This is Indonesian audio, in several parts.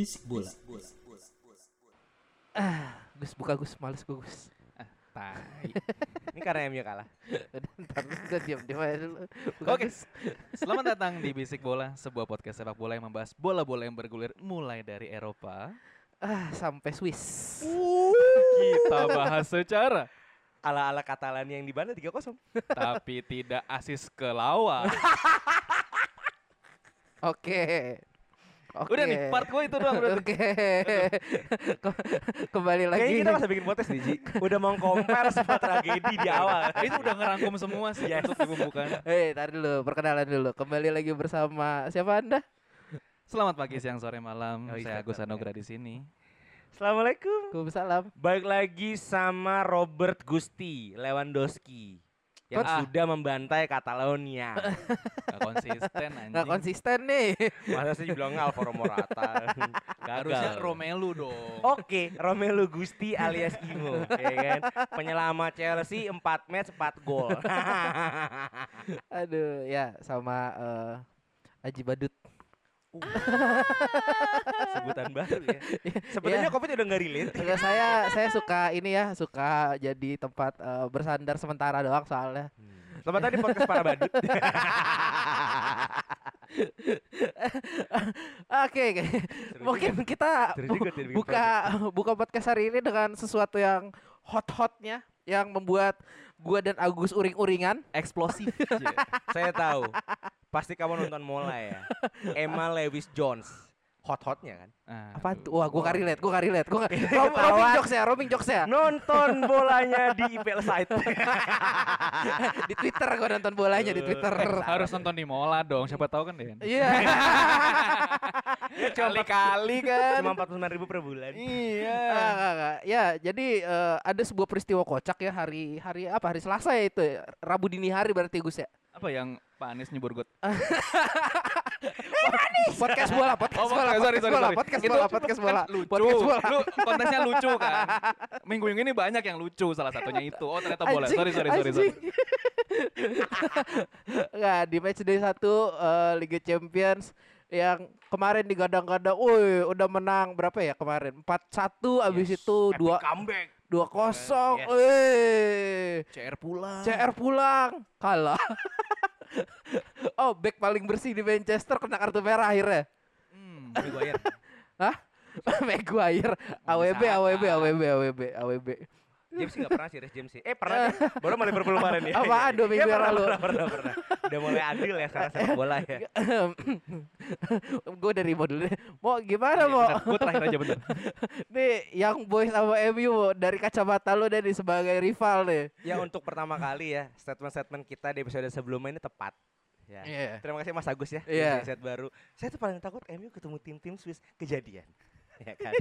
Bisik bola. Ah, Gus buka Gus, males gue Gus. Tai. Ini karena MU kalah. Udah, Ntar gue diam diam aja dulu. Buka Oke. Gus. Selamat datang di Bisik Bola, sebuah podcast sepak bola yang membahas bola-bola yang bergulir mulai dari Eropa. Ah, sampai Swiss. Kita bahas secara ala-ala Katalan yang di mana 3-0. tapi tidak asis ke lawan. Oke. Oke. Udah nih, part gue itu doang udah. Oke. Ke- Kembali lagi. Kayaknya kita masa bikin podcast nih, Ji. Udah mau compare semua tragedi di awal. Itu udah ngerangkum semua sih Yes. untuk di pembukaan. Eh, taruh dulu, perkenalan dulu. Kembali lagi bersama siapa Anda? Selamat pagi, siang, sore, malam. Oh, Saya Agus Anugrah di sini. Assalamualaikum. Waalaikumsalam. Balik lagi sama Robert Gusti Lewandowski yang Ah. sudah membantai Catalonia. Gak konsisten anjing. Nggak konsisten nih. Masa sih bilang Alvaro Morata. Harusnya Gagal. Romelu dong. Oke, Romelu Gusti alias Imo, ya kan? Penyelamat Chelsea 4 match 4 gol. Aduh, ya sama eh, Aji Badut. Sebutan baru ya. Sebenarnya Iya. Covid udah nggak relate. Enggak, saya saya suka ini ya, suka jadi tempat eh, bersandar sementara doang soalnya. Selamat tadi podcast para badut. Oke, oke. mungkin kita bu- buka buka podcast hari ini dengan sesuatu yang hot-hotnya yang membuat gua dan Agus uring-uringan. Eksplosif. Saya tahu. Pasti kamu nonton Mola ya. Emma Lewis Jones. Hot-hotnya kan? Ah, Apa tuh? Wah, gua kari liat, gua kari liat. Gua roaming ketahuan. jokes ya, roaming jokes ya. Nonton bolanya di IPL site. di Twitter gua nonton bolanya di Twitter. Harus nonton di Mola dong, siapa tahu kan Den. Iya. Kali-kali kan. Cuma 49 ribu per bulan. Iya. Ah, enggak, enggak. Ya, jadi eh, ada sebuah peristiwa kocak ya hari hari apa? Hari Selasa ya itu. ya. Rabu dini hari berarti Gus ya. Apa yang Pak Anies nyebur got? Podcast bola, podcast Oh, bola, sorry, podcast sorry, bola, sorry. podcast Itu bola, podcast kan bola, lucu. podcast bola. Lu konteksnya lucu kan. Minggu-minggu ini banyak yang lucu, salah satunya itu. Oh, ternyata bola. Anjing, Sorry, sorry, sorry, sorry. anjing. Nggak, di match day 1 eh, Liga Champions yang kemarin digadang-gadang, woi udah menang berapa ya kemarin? 4-1 abis itu dua comeback. Dua kosong, eh CR pulang. CR pulang kalah. oh, back paling bersih di Manchester kena kartu merah akhirnya. Hmm. Maguire. Hah? Maguire, AWB, AWB, AWB, AWB, AWB. James sih gak pernah sih, Rhys James sih. Eh pernah deh. Baru malah Liverpool kemarin ya. Apaan dua minggu Iya, pernah, lalu? Pernah, pernah, pernah. Udah mulai adil ya sekarang sepak bola ya. gue dari mau dulu deh. Mau gimana mau? Gue terakhir aja bentar. nih yang boys sama MU dari kacamata lu nih sebagai rival nih. Ya untuk pertama kali ya statement-statement kita di episode sebelumnya ini tepat. Ya. Iya. Terima kasih Mas Agus ya. Iya. Di set baru. Saya tuh paling takut MU ketemu tim-tim Swiss kejadian. Ya kan?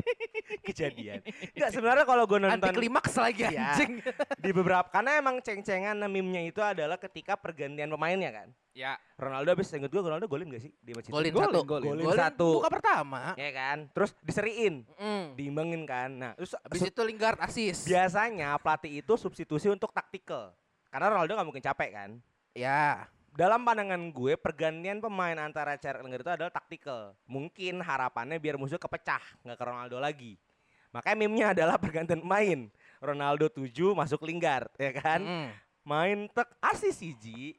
kejadian. Enggak sebenarnya kalau gue nonton Anti klimaks lagi Iya. anjing. di beberapa karena emang ceng-cengan meme-nya itu adalah ketika pergantian pemainnya kan. Ya. Ronaldo habis inget gue Ronaldo golin gak sih di match? Golin Golin, satu. golin. Golin satu. Buka pertama. Ya kan? Terus diseriin, Mm. diimbangin kan. Nah, terus Abis itu Lingard asis. biasanya pelatih itu substitusi untuk taktikal. Karena Ronaldo nggak mungkin capek kan. Ya. Dalam pandangan gue, pergantian pemain antara Cher Lingard itu adalah taktikal. Mungkin harapannya biar musuh kepecah, nggak ke Ronaldo lagi. Makanya meme-nya adalah pergantian pemain. Ronaldo 7 masuk Lingard, ya kan? Mm. Main tek asis siji,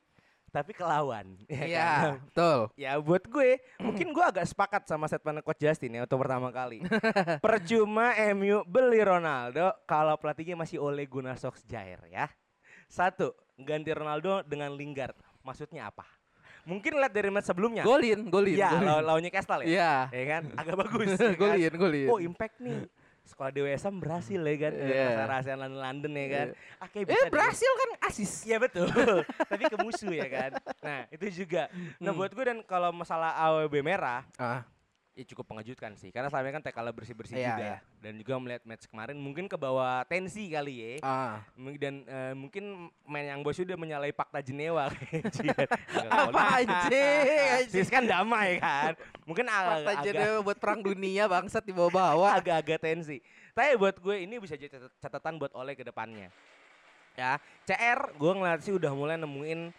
tapi kelawan. ya Iya, kan? betul. Ya buat gue, mungkin gue agak sepakat sama statement Coach Justin ya untuk pertama kali. Percuma MU beli Ronaldo kalau pelatihnya masih Ole Gunnar Solskjaer ya. Satu, ganti Ronaldo dengan Lingard. Maksudnya apa? Mungkin lihat dari match sebelumnya. Golin, golin, Iya, golin. lawan lawan Newcastle ya. Iya. Ya kan? Agak bagus. ya kan? golin, golin. Oh, impact nih. Sekolah DWSM berhasil ya kan. Pasar rahasia London London ya kan. Ah, kayak bisa eh berhasil kan asis. Iya betul. Tapi ke musuh ya kan. Nah, itu juga. Nah, Hmm. buat gue dan kalau masalah AWB merah Ah, ya cukup mengejutkan sih. Karena selama ini kan TKL bersih-bersih Iya, juga. iya. dan juga melihat match kemarin mungkin ke bawah tensi kali ya. Ah. Dan eh, mungkin main yang bos udah menyalahi fakta Jenewa. Apa anjing? Sis kan damai kan. Mungkin agak Fakta jadi buat perang dunia bangsat di bawah-bawah. agak-agak tensi tapi buat gue ini bisa jadi catat- catatan buat Oleh ke depannya. Ya CR gue ngeliat sih udah mulai nemuin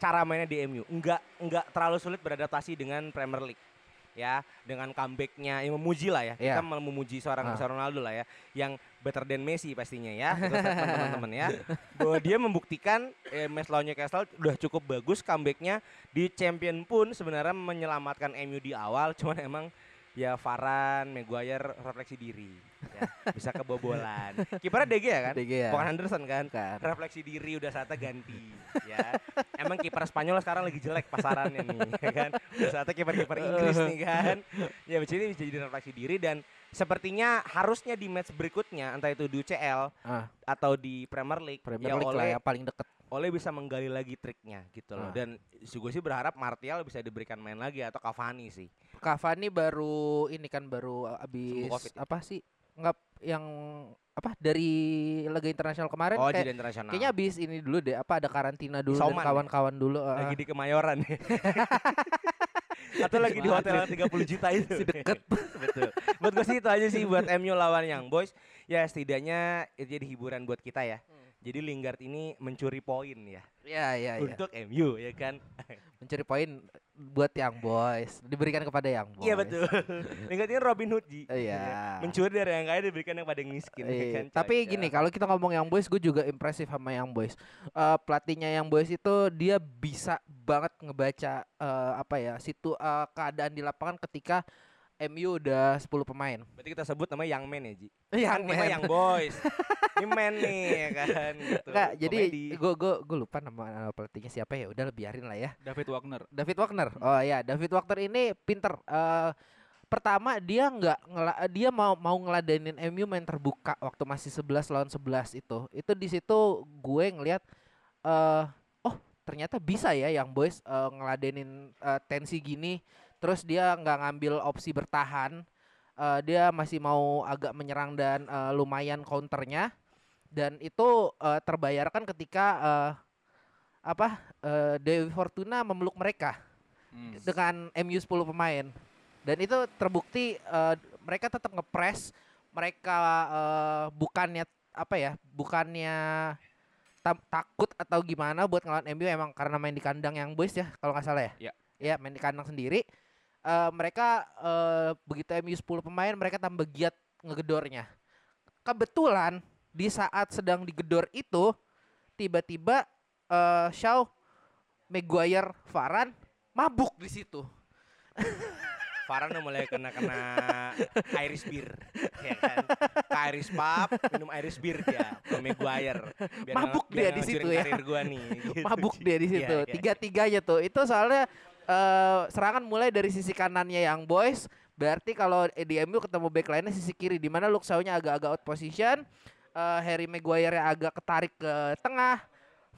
cara mainnya di MU enggak enggak terlalu sulit beradaptasi dengan Premier League ya dengan comebacknya yang memuji lah ya Iya. kita malah memuji seorang Ah. Cristiano Ronaldo lah ya yang better than Messi pastinya ya teman-teman ya bahwa dia membuktikan eh, match lawan Newcastle udah cukup bagus comebacknya di Champion pun sebenarnya menyelamatkan MU di awal cuman emang ya Varane, Maguire refleksi diri ya, bisa kebobolan kipernya DG ya kan De Gea. bukan Henderson kan Kan. refleksi diri udah saatnya ganti ya emang kiper Spanyol sekarang lagi jelek pasarannya nih ya kan udah saatnya kiper kiper Inggris nih kan ya ini bisa jadi refleksi diri dan sepertinya harusnya di match berikutnya entah itu di UCL Ah, atau di Premier League Premier ya League lah oleh ya paling deket. oleh bisa menggali lagi triknya gitu loh Ah. dan gue sih berharap Martial bisa diberikan main lagi atau Cavani sih Cavani baru ini kan baru abis Covid ya? apa sih? Enggak yang apa dari laga internasional kemarin oh kayak, jadi internasional kayaknya abis ini dulu deh apa ada karantina dulu Isoman dan ya? kawan-kawan dulu. ah. lagi di Kemayoran atau lagi di hotel yang 30 juta itu Si deket. betul buat gue sih itu aja sih buat MU lawan yang boys ya setidaknya itu jadi hiburan buat kita ya jadi Lingard ini mencuri poin ya Iya iya iya. untuk MU ya kan Mencuri poin buat yang boys diberikan kepada yang boys. iya betul ini Robin Hood Ji Iya. mencuri dari yang kaya diberikan yang pada yang miskin ya Iya, kan, Tapi gini, kalau kita ngomong yang boys, gue juga impresif sama yang boys. Eh, pelatihnya yang boys itu dia bisa banget ngebaca eh, apa ya situ eh, keadaan di lapangan ketika MU udah 10 pemain. berarti kita sebut namanya Young Man ya Ji Yang kan Young Boys ini man nih ya kan gitu. Enggak, jadi gue gue gue lupa nama, nama pelatihnya siapa ya. Udah biarin lah ya. David Wagner. David Wagner. Oh ya, David Wagner ini pinter. Eh pertama dia nggak ngela dia mau mau ngeladenin MU main terbuka waktu masih 11 lawan 11 itu. Itu di situ gue ngelihat eh oh ternyata bisa ya yang boys eh, ngeladenin eh, tensi gini. Terus dia nggak ngambil opsi bertahan. Eh, dia masih mau agak menyerang dan eh, lumayan counternya. Dan itu eh, terbayarkan ketika eh, apa eh, Dewi Fortuna memeluk mereka Hmm. dengan MU 10 pemain. Dan itu terbukti eh, mereka tetap ngepres, mereka eh, bukannya apa ya, bukannya ta- takut atau gimana buat ngelawan MU emang karena main di kandang yang boys ya kalau nggak salah ya. Ya. Ya main di kandang sendiri. Eh, mereka eh, begitu MU 10 pemain mereka tambah giat ngegedornya. Kebetulan di saat sedang digedor itu tiba-tiba eh Shaw, Maguire, Varane mabuk di situ. Farhan udah mulai kena kena Irish beer, ya kan? Ke Irish pub, minum Irish beer dia, ke Maguire. Biar Mabuk dia di situ ya. Gua nih. gitu, mabuk dia di Iya, situ. iya. Tiga-tiganya tuh. Itu soalnya eh serangan mulai dari sisi kanannya yang boys. Berarti kalau di MU ketemu back line sisi kiri di mana Luke Shaw-nya agak-agak out position, eh Harry Maguire yang agak ketarik ke tengah.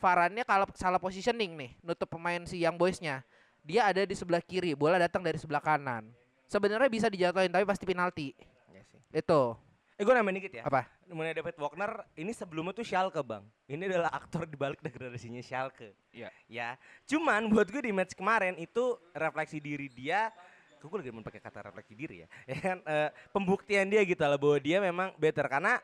Varane kalau salah positioning nih, nutup pemain si yang boysnya. Dia ada di sebelah kiri, bola datang dari sebelah kanan. Sebenarnya bisa dijatuhin tapi pasti penalti. Iya sih. Itu. Eh gue nambahin dikit ya. Apa? Mengenai David Wagner, ini sebelumnya tuh Schalke bang. Ini adalah aktor di balik degradasinya Schalke. Iya. Ya. Cuman buat gue di match kemarin itu refleksi diri dia. Gue lagi mau pakai kata refleksi diri ya. Ya kan eh, pembuktian dia gitu lah bahwa dia memang better karena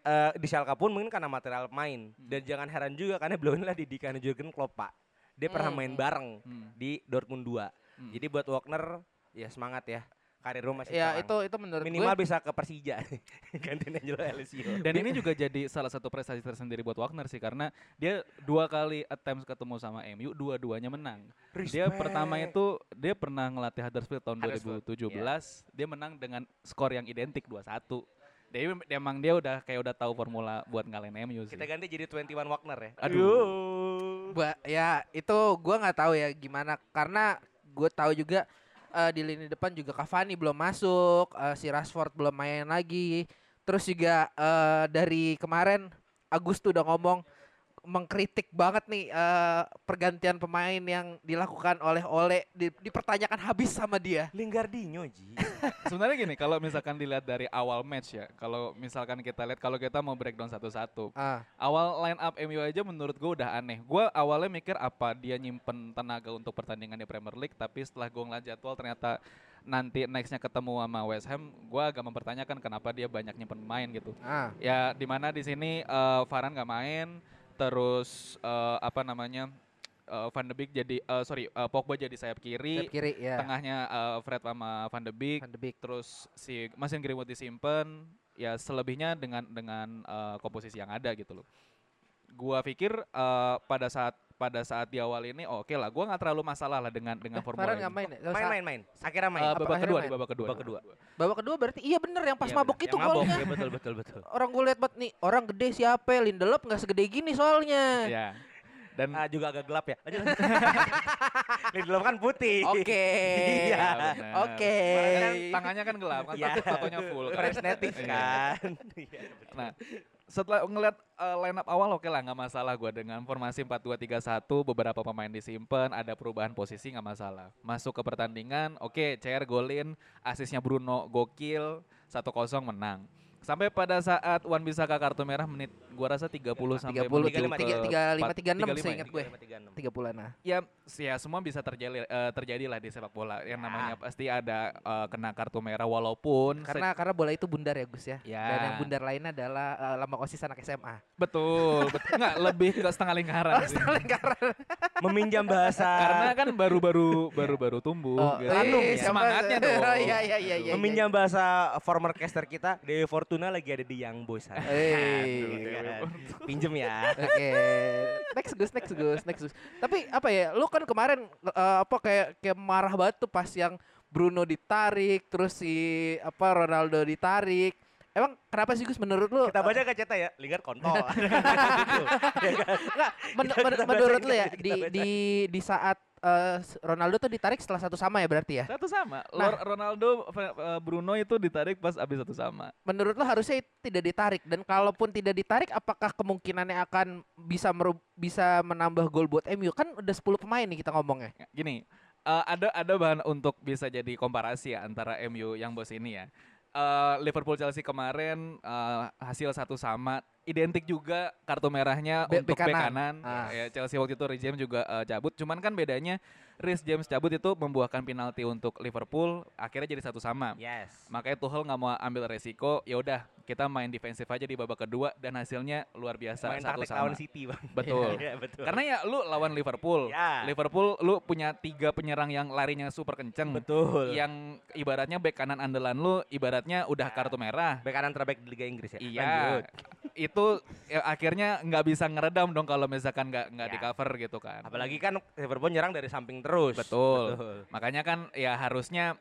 eh, di Schalke pun mungkin karena material main dan jangan heran juga karena beliau inilah didikan Jurgen Klopp pak. Dia pernah Hmm, main hmm. bareng Hmm. di Dortmund 2. Hmm. Jadi buat Wagner ya semangat ya. Karir lu masih Ya terang. itu itu menurut minimal gue bisa ke Persija gantiin Angelo Alessio. Dan ini juga jadi salah satu prestasi tersendiri buat Wagner sih karena dia dua kali attempts ketemu sama MU, dua-duanya menang. Dia pertama itu dia pernah ngelatih Huddersfield tahun Huddersfield, 2017, dia menang dengan skor yang identik 2-1. Dia emang dia udah kayak udah tahu formula buat ngalahin MU sih. Kita ganti jadi 21 Wagner ya. Aduh. Ba ya itu gua nggak tahu ya gimana karena gue tahu juga eh, di lini depan juga Cavani belum masuk, eh, si Rashford belum main lagi. Terus juga eh, dari kemarin Agus tuh udah ngomong mengkritik banget nih eh, pergantian pemain yang dilakukan oleh Ole di- dipertanyakan habis sama dia. Lingardinho Ji. Sebenarnya gini, kalau misalkan dilihat dari awal match ya, kalau misalkan kita lihat kalau kita mau breakdown satu-satu, Ah, awal line up MU aja menurut gue udah aneh. Gue awalnya mikir apa dia nyimpen tenaga untuk pertandingan di Premier League, tapi setelah gue ngeliat jadwal ternyata nanti nextnya ketemu sama West Ham, gue agak mempertanyakan kenapa dia banyak nyimpen pemain gitu. ah. Ya di mana di sini eh, Varane nggak main, terus eh, apa namanya eh, Van de Beek jadi eh, sorry eh, Pogba jadi sayap kiri, Sayap kiri ya. tengahnya eh, Fred sama Van de Beek, Van de Beek. terus si Mason Greenwood disimpan ya selebihnya dengan dengan eh, komposisi yang ada gitu loh. Gua pikir eh, pada saat pada saat di awal ini oh, oke lah, gua nggak terlalu masalah lah dengan dengan Eh, formula ini. main ya? Main main main. Akhirnya main. Apa babak akhirnya kedua main? di babak kedua. Babak kedua. Babak kedua berarti iya bener yang pas Iya, mabuk bener. itu mabok, golnya. Iya betul betul betul. Orang gue lihat banget nih, orang gede siapa ya? Lindelof nggak segede gini soalnya. Ya. Dan Ah, juga agak gelap ya. Lindelof kan putih. Oke. Iya, bener. Oke. Kemarin kan tangannya kan gelap, kan Iya. tatonya full kan. Fresh native Iya. kan. Iya, betul. Nah, setelah ngeliat uh, line up awal oke lah nggak masalah gua dengan formasi 4-2-3-1 beberapa pemain disimpan ada perubahan posisi nggak masalah. Masuk ke pertandingan oke CR golin asisnya Bruno gokil 1-0 menang. Sampai pada saat Wan Bisaka kartu merah menit gua rasa 30 sampai 30, menuju tiga lima, ke tiga- tiga lima, empat- tiga enam 35 seingat ya? gue. 35, 36. Tiga bulan nah. ya ya semua bisa terjadi eh, terjadi lah di sepak bola yang namanya pasti ada eh, kena kartu merah walaupun Karena karena bola itu bundar ya Gus ya. Ya. Dan yang bundar lainnya adalah uh, lambang osis anak SMA. betul betul nggak lebih ke setengah lingkaran sih. Meminjam bahasa. Karena kan baru-baru baru-baru tumbuh Oh, gitu. eh, Anum ya. siapa- Semangatnya dong. Iya iya iya iya. meminjam bahasa former caster kita, Dewi Fortuna lagi ada di Young Boys. sana. Kan. Pinjem ya. Oke, next Gus, next Gus, next Gus. Tapi apa ya, lu kan kemarin eh, apa kayak kayak marah banget tuh pas yang Bruno ditarik, terus si apa Ronaldo ditarik. Emang kenapa sih Gus menurut lu? Kita baca kaceta ya, Lingard kontol. Enggak, men- men- menurut lu ya di di di saat eh, Ronaldo tuh ditarik setelah satu sama ya berarti ya? Satu sama. Nah. Ronaldo eh, Bruno itu ditarik pas abis satu sama. Menurut lu harusnya tidak ditarik dan kalaupun tidak ditarik apakah kemungkinannya akan bisa bisa menambah gol buat MU? Kan udah 10 pemain nih kita ngomongnya. Ya, Gini, eh, ada ada bahan untuk bisa jadi komparasi ya antara MU yang bos ini ya. Eh, Liverpool Chelsea kemarin eh, hasil satu sama identik juga kartu merahnya Be- untuk bek kanan. kanan. Ah. Ya, Chelsea waktu itu Reece James juga eh, cabut. Cuman kan bedanya Reece James cabut itu membuahkan penalti untuk Liverpool, akhirnya jadi satu sama. yes. Makanya Tuchel nggak mau ambil resiko, ya udah kita main defensif aja di babak kedua dan hasilnya luar biasa Main satu sama. lawan City, Bang. Betul. Iya, betul. Karena ya lu lawan Liverpool, Ya. Liverpool lu punya tiga penyerang yang larinya super kenceng, betul. yang ibaratnya bek kanan andalan lu ibaratnya udah kartu merah. Bek kanan terbaik di Liga Inggris ya. Iya, Lanjut. itu ya, akhirnya nggak bisa ngeredam dong kalau misalkan nggak nggak Ya. di cover gitu kan. Apalagi kan Liverpool nyerang dari samping terus. Betul. Makanya kan ya harusnya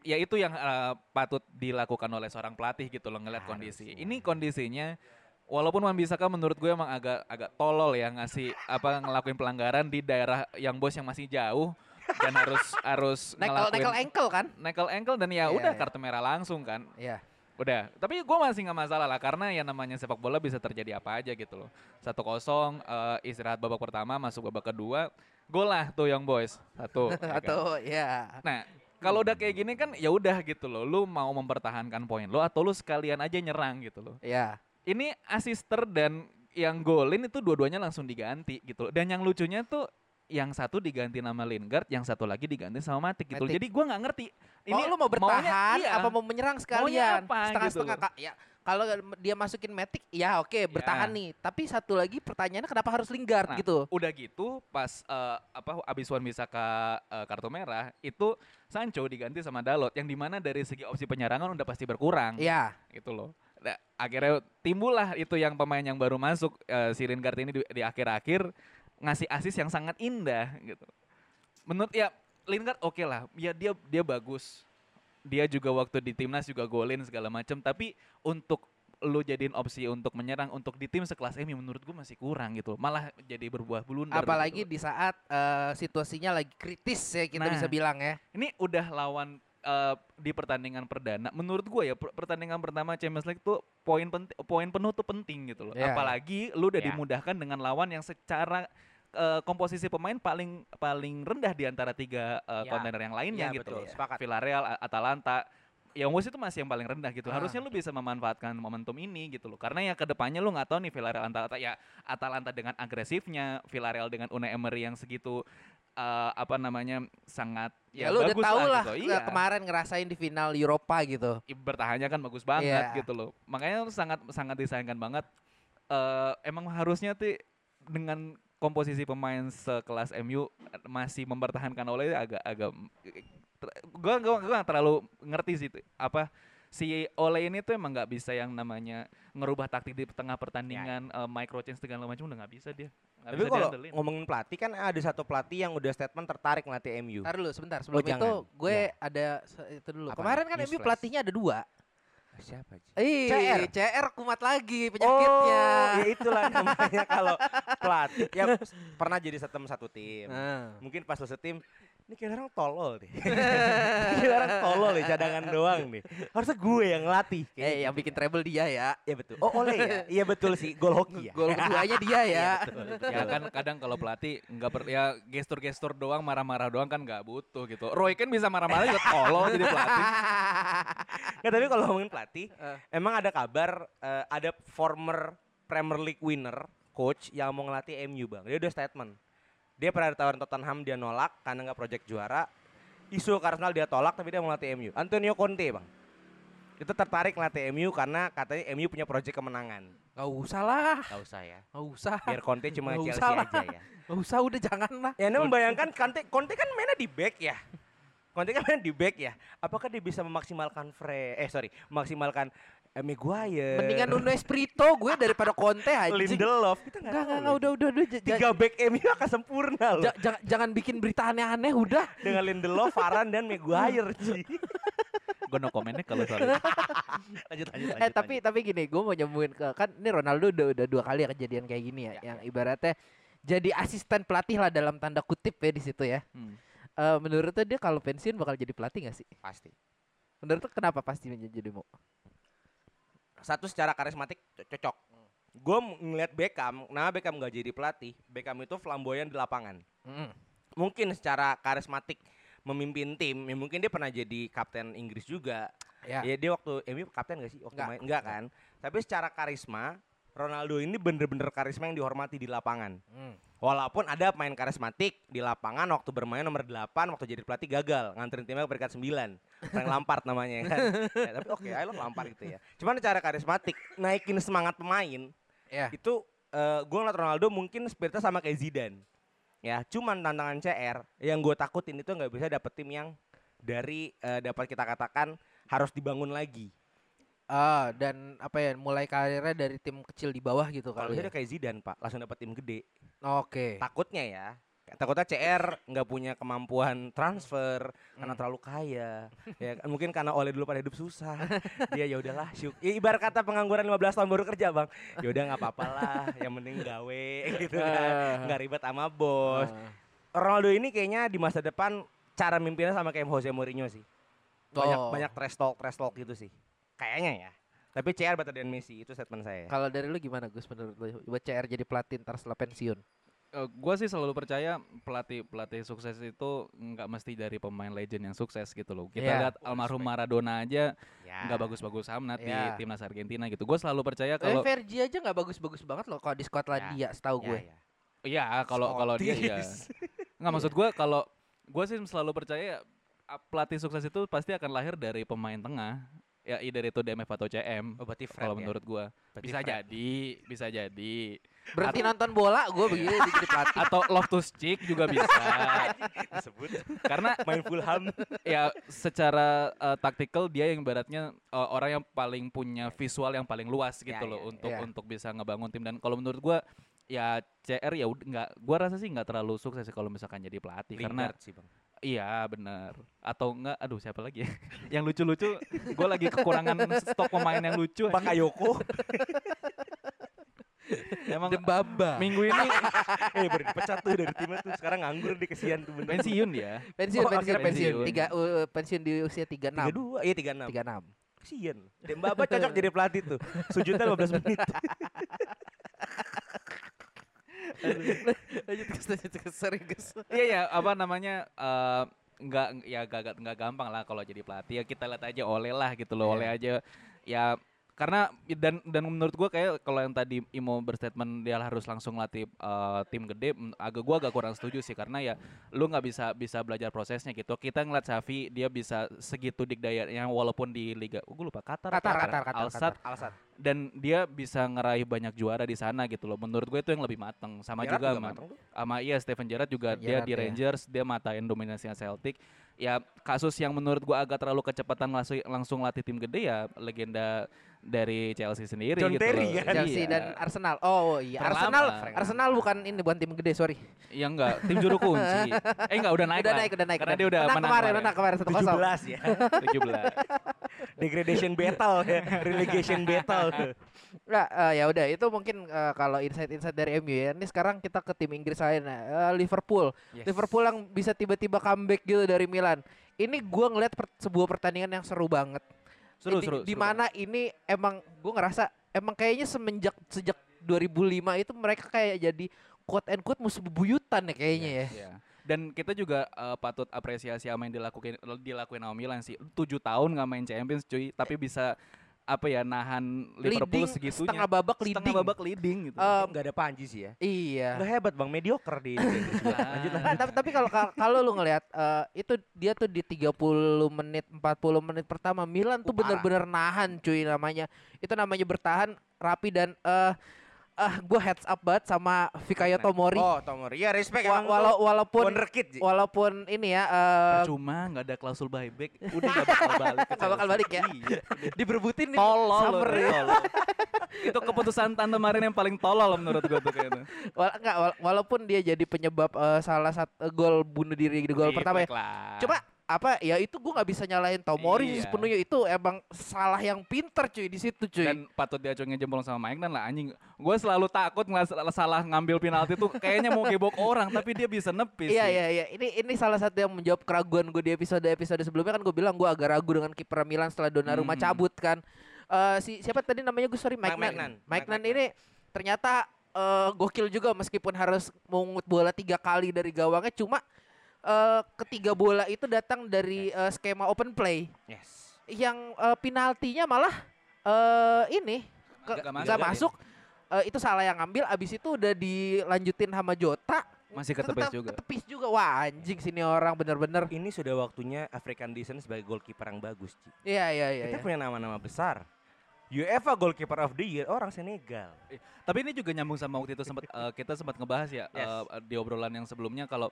ya itu yang eh, patut dilakukan oleh seorang pelatih gitu loh ngeliat kondisi. Ini kondisinya walaupun Wan Bisaka menurut gue emang agak agak tolol ya ngasih apa ngelakuin pelanggaran di daerah yang bos yang masih jauh dan harus harus Nekel ngelakuin nekel ankle kan? nekel ankle dan ya Iya, udah iya. kartu merah langsung kan. Iya. Udah, tapi gue masih nggak masalah lah karena yang namanya sepak bola bisa terjadi apa aja gitu loh. Satu kosong eh, istirahat babak pertama masuk babak kedua, gol lah tuh yang boys satu. ya kan? Atau ya. Nah, kalau udah kayak gini kan ya udah gitu loh. Lu mau mempertahankan poin lo atau lu sekalian aja nyerang gitu loh. Ya. Ini asister dan yang golin itu dua-duanya langsung diganti gitu loh. Dan yang lucunya tuh yang satu diganti nama Lingard, yang satu lagi diganti sama Matic gitu. loh. Matic. Jadi gua nggak ngerti. Ini lu mau maunya- bertahan iya. apa mau menyerang sekalian? gitu Setengah-setengah loh. Kak. Ya, kalau dia masukin Matic, ya oke bertahan Ya. nih. Tapi satu lagi pertanyaannya kenapa harus Lingard Nah, gitu? Udah gitu pas eh, apa abis Wan Bisaka eh, kartu merah itu Sancho diganti sama Dalot yang di mana dari segi opsi penyerangan udah pasti berkurang. Iya. gitu loh. Nah, akhirnya timbullah itu yang pemain yang baru masuk eh, si Lingard ini di, di akhir-akhir ngasih asis yang sangat indah gitu. Menurut ya Lingard oke lah, ya dia dia bagus. Dia juga waktu di timnas juga golin segala macam, tapi untuk lu jadiin opsi untuk menyerang untuk di tim sekelas MU menurut gue masih kurang gitu. Malah jadi berbuah blunder. Apalagi gitu. di saat eh, situasinya lagi kritis ya kita Nah. bisa bilang ya. ini udah lawan eh, di pertandingan perdana. Menurut gue ya per- pertandingan pertama Champions League tuh poin penting poin penuh tuh penting gitu loh. Iya. Apalagi lu udah Iya. dimudahkan dengan lawan yang secara eh, komposisi pemain paling paling rendah di antara tiga eh, Ya. kontainer yang lainnya Ya, gitu. betul, sepakat. Villarreal, Atalanta yang Wolves itu masih yang paling rendah gitu. Ah. Harusnya lu bisa memanfaatkan momentum ini gitu loh. Karena ya ke depannya lu nggak tahu nih Villarreal Atalanta ya Atalanta dengan agresifnya, Villarreal dengan Unai Emery yang segitu eh, apa namanya sangat Ya, lu udah bagus tahu lah gitu. ke- kemarin ngerasain di final Eropa gitu. Bertahannya kan bagus banget Iya. gitu loh. Makanya sangat sangat disayangkan banget. eh emang harusnya tuh dengan komposisi pemain sekelas MU masih mempertahankan oleh agak agak gua gua gua nggak terlalu ngerti sih apa si Ole ini tuh emang nggak bisa yang namanya ngerubah taktik di tengah pertandingan eh, micro change segala macam udah nggak bisa dia. Nggak Tapi kalau ngomongin pelatih kan ada satu pelatih yang udah statement tertarik ngelatih MU. Ntar dulu sebentar sebelum itu jangan. gue Ya. ada itu dulu. Apa Kemarin kan MU pelatihnya ada dua. Siapa Ji? Ih, CR. CR kumat lagi penyakitnya. Oh, ya itulah namanya kalau pelatih ya pernah jadi setem satu tim. Nah. Mungkin pas lo setim, ini kayak orang tolol deh. kayak orang tolol deh, cadangan doang nih. Harusnya gue yang ngelatih. kayak Eh, yang gitu. bikin treble dia ya. Ya betul. Oh, oleh ya? Iya betul sih, gol hoki ya. Gol keduanya dia ya. ya kan kadang kalau pelatih nggak per ya gestur-gestur doang marah-marah doang kan nggak butuh gitu. Roy kan bisa marah-marah juga tolol jadi pelatih. Nggak, tapi kalau ngomongin pelatih, Eh. emang ada kabar eh, ada former Premier League winner coach yang mau ngelatih MU bang. Dia udah statement. Dia pernah ditawarin Tottenham dia nolak karena nggak project juara. Isu Arsenal dia tolak tapi dia mau ngelatih MU. Antonio Conte bang. Itu tertarik ngelatih MU karena katanya MU punya project kemenangan. Gak usah lah. Gak usah ya. Gak usah. Biar Conte cuma Nggak Chelsea usah lah. aja ya. Gak usah udah jangan lah. Ya, Anda membayangkan Conte, Conte kan mainnya di back ya. Conte kan di back ya. Apakah dia bisa memaksimalkan Fre eh sorry, memaksimalkan eh, Maguire, Mendingan Nuno Espirito gue daripada Conte aja. Lindelof. Kita nggak Enggak, enggak, enggak, udah, udah, udah. Tiga back MU akan sempurna loh. jangan, jangan bikin berita aneh-aneh udah. Dengan Lindelof, Varane dan Maguire. Ji. Gue no komennya kalau soal itu. lanjut, lanjut, lanjut. eh tapi tapi gini, gue mau nyembuhin ke kan ini Ronaldo udah udah dua kali ya kejadian kayak gini ya, Ya, yang ibaratnya jadi asisten pelatih lah dalam tanda kutip ya di situ ya. Hmm. Eh menurutnya dia kalau pensiun bakal jadi pelatih gak sih? pasti. Menurut lu kenapa pasti menjadi mau? Satu secara karismatik co- cocok. Gue ngeliat Beckham, nah Beckham nggak jadi pelatih. Beckham itu flamboyan di lapangan. Mm. Mungkin secara karismatik memimpin tim, ya mungkin dia pernah jadi kapten Inggris juga. Ya. Ya dia waktu MU kapten gak sih? Waktu Nggak. main enggak kan? Tapi secara karisma, Ronaldo ini bener-bener karisma yang dihormati di lapangan. Mm. Walaupun ada pemain karismatik di lapangan waktu bermain nomor 8 waktu jadi pelatih gagal nganterin timnya ke peringkat 9. Frank Lampard namanya kan. Ya, tapi oke, I love Lampard gitu ya. Cuman cara karismatik naikin semangat pemain Ya. itu eh gue ngeliat Ronaldo mungkin spiritnya sama kayak Zidane. Ya, cuman tantangan CR yang gue takutin itu nggak bisa dapet tim yang dari eh, dapat kita katakan harus dibangun lagi. Ah, dan apa ya mulai karirnya dari tim kecil di bawah gitu Kalau kali. bisa Ya. kayak Zidane, Pak, langsung dapat tim gede. Oke. Takutnya ya. Takutnya CR nggak punya kemampuan transfer karena terlalu kaya. ya kan, mungkin karena oleh dulu pada hidup susah. Dia ya udahlah syuk. Ya, ibarat kata pengangguran 15 tahun baru kerja, Bang. Ya udah nggak apa-apa lah, yang penting gawe gitu kan. Nggak ribet sama bos. Ah. Ronaldo ini kayaknya di masa depan cara mimpinnya sama kayak Jose Mourinho sih. Banyak Oh. banyak trash talk, trash talk gitu sih. Kayaknya ya. Tapi CR better than Messi itu statement saya. Kalau dari lu gimana Gus menurut lu buat CR jadi pelatih ntar setelah pensiun? gue sih selalu percaya pelatih pelatih sukses itu nggak mesti dari pemain legend yang sukses gitu loh. Kita Iya. lihat almarhum Maradona aja Ya. nggak bagus-bagus amat Iya. di timnas Argentina gitu. Gue selalu percaya Kalau Vergi aja nggak bagus-bagus banget loh kalau di Skotlandia setahu Ya, gue. ya. iya kalau kalau dia ya nggak maksud gue kalau gue sih selalu percaya pelatih sukses itu pasti akan lahir dari pemain tengah ya either itu DMF atau CM. Oh, berarti Kalau ya? menurut gue Berarti bisa Fred. jadi, bisa jadi. Berhenti nonton bola gue begitu jadi pelatih. Atau Loftus Cheek juga bisa. disebut Karena main Fulham. ya secara uh, taktikal dia yang ibaratnya uh, orang yang paling punya visual yang paling luas gitu Ya, loh ya, untuk ya. untuk bisa ngebangun tim dan kalau menurut gua ya CR ya udah nggak gua rasa sih nggak terlalu sukses kalau misalkan jadi pelatih karena Lingard sih, Bang. Iya bener Atau enggak Aduh siapa lagi ya Yang lucu-lucu Gue lagi kekurangan stok pemain yang lucu Bakayoko. Emang Dembaba. minggu ini eh baru dipecat tuh dari timnya tuh. Sekarang nganggur di kesian tuh bener. pensiun dia Pensiun, Oh, pensiun. pensiun. Tiga, uh, pensiun di usia 36. 32, iya 36. 36. Kesian. Dembaba cocok jadi pelatih tuh. Sujudnya 15 menit. Lanjut ke lanjut ke serius. Iya ya apa namanya eh, nggak ya gak, nggak gampang lah kalau jadi pelatih ya kita lihat aja oleh lah gitu loh Iya. oleh aja ya karena dan dan menurut gua kayak kalau yang tadi Imo berstatement dia harus langsung latih eh, tim gede agak gua agak kurang setuju sih karena ya lu nggak bisa bisa belajar prosesnya gitu kita ngeliat Xavi dia bisa segitu dikdayanya walaupun di liga oh, gue lupa Qatar Qatar? Qatar, Qatar, Qatar. Alsat. dan dia bisa ngeraih banyak juara di sana gitu loh menurut gue itu yang lebih mateng sama Gerrard juga juga sama, sama iya Steven Gerrard juga Steven dia di ya. Rangers dia matain dominasinya Celtic ya kasus yang menurut gua agak terlalu kecepatan langsung langsung latih tim gede ya legenda dari Chelsea sendiri John gitu Terry loh. kan? Chelsea Iya. dan Arsenal. Oh iya, Terlama. Arsenal. Arsenal bukan ini bukan tim gede, sorry. ya enggak tim juru kunci eh enggak udah naik udah lah. naik, udah naik. karena dia udah menang, menang kemarin, menang kemarin 1-0. 17 ya. 17 Degradation battle ya. Relegation battle. Nah, eh, ya udah itu mungkin eh, kalau insight-insight dari MU ya. Ini sekarang kita ke tim Inggris lain eh, Liverpool. Yes. Liverpool yang bisa tiba-tiba comeback gitu dari Milan. Ini gua ngeliat per- sebuah pertandingan yang seru banget. Seru di, seru di seru mana ini emang gua ngerasa emang kayaknya semenjak sejak 2005 itu mereka kayak jadi quote and quote musuh bebuyutan ya kayaknya ya. Iya. Dan kita juga eh, patut apresiasi sama yang dilakuin dilakuin sama Milan sih. 7 tahun nggak main Champions cuy, tapi bisa apa ya nahan Liverpool Leading segitunya. setengah babak Setengah leading. babak leading gitu. Eh, Enggak ada Panji sih ya. iya. Enggak hebat Bang, mediocre di Inggris. Lah. Lanjut lah. Nah, tapi tapi kalau ka- kalau lu ngelihat eh, itu dia tuh di 30 menit 40 menit pertama Milan tuh Uh, bener-bener nahan cuy namanya. Itu namanya bertahan rapi dan eh eh gua heads up banget sama Fikayo Tomori. Oh, Tomori. Ya respect Wa- tuh walaupun wonderkid. Walaupun ini ya eh Percuma nggak ada klausul buyback, udah nggak bakal balik. Nggak bakal balik ya? Iya. diberbutin nih Tolol summer loh, ya. tolol. Itu keputusan tante Marin yang paling tolol menurut gue tuh kayaknya. Wala- enggak, wala- walaupun dia jadi penyebab eh, salah satu gol bunuh diri di gol pertama ya. Coba apa ya itu gua nggak bisa nyalain Tomori Iya. sepenuhnya itu emang salah yang pinter cuy di situ cuy. dan patut diacungin jempol sama Mike lah anjing. Gue selalu takut ngelas- salah ngambil penalti tuh kayaknya mau gebok orang tapi dia bisa nepis. Iya sih. iya iya. Ini ini salah satu yang menjawab keraguan gue di episode episode sebelumnya kan gue bilang gue agak ragu dengan kiper Milan setelah Donnarumma Hmm. cabut kan. Eh si siapa tadi namanya gue sorry Mike Mike Nan. Mike Mike Nan ini ternyata eh, gokil juga meskipun harus mengut bola tiga kali dari gawangnya cuma eh, ketiga bola itu datang dari eh, skema open play Yes. yang eh, penaltinya malah eh ini ke- Nggak masuk. masuk. Eh, itu salah yang ngambil abis itu udah dilanjutin sama Jota Masih ketepis Tetap juga. Ketepis juga. Wah anjing sini orang bener-bener. Ini sudah waktunya African Descent sebagai goalkeeper yang bagus, Ci. Iya iya iya. Kita iya. punya nama-nama besar. UEFA Goalkeeper of the Year orang Senegal. Tapi ini juga nyambung sama waktu itu sempat eh, kita sempat ngebahas ya Yes. eh, di obrolan yang sebelumnya kalau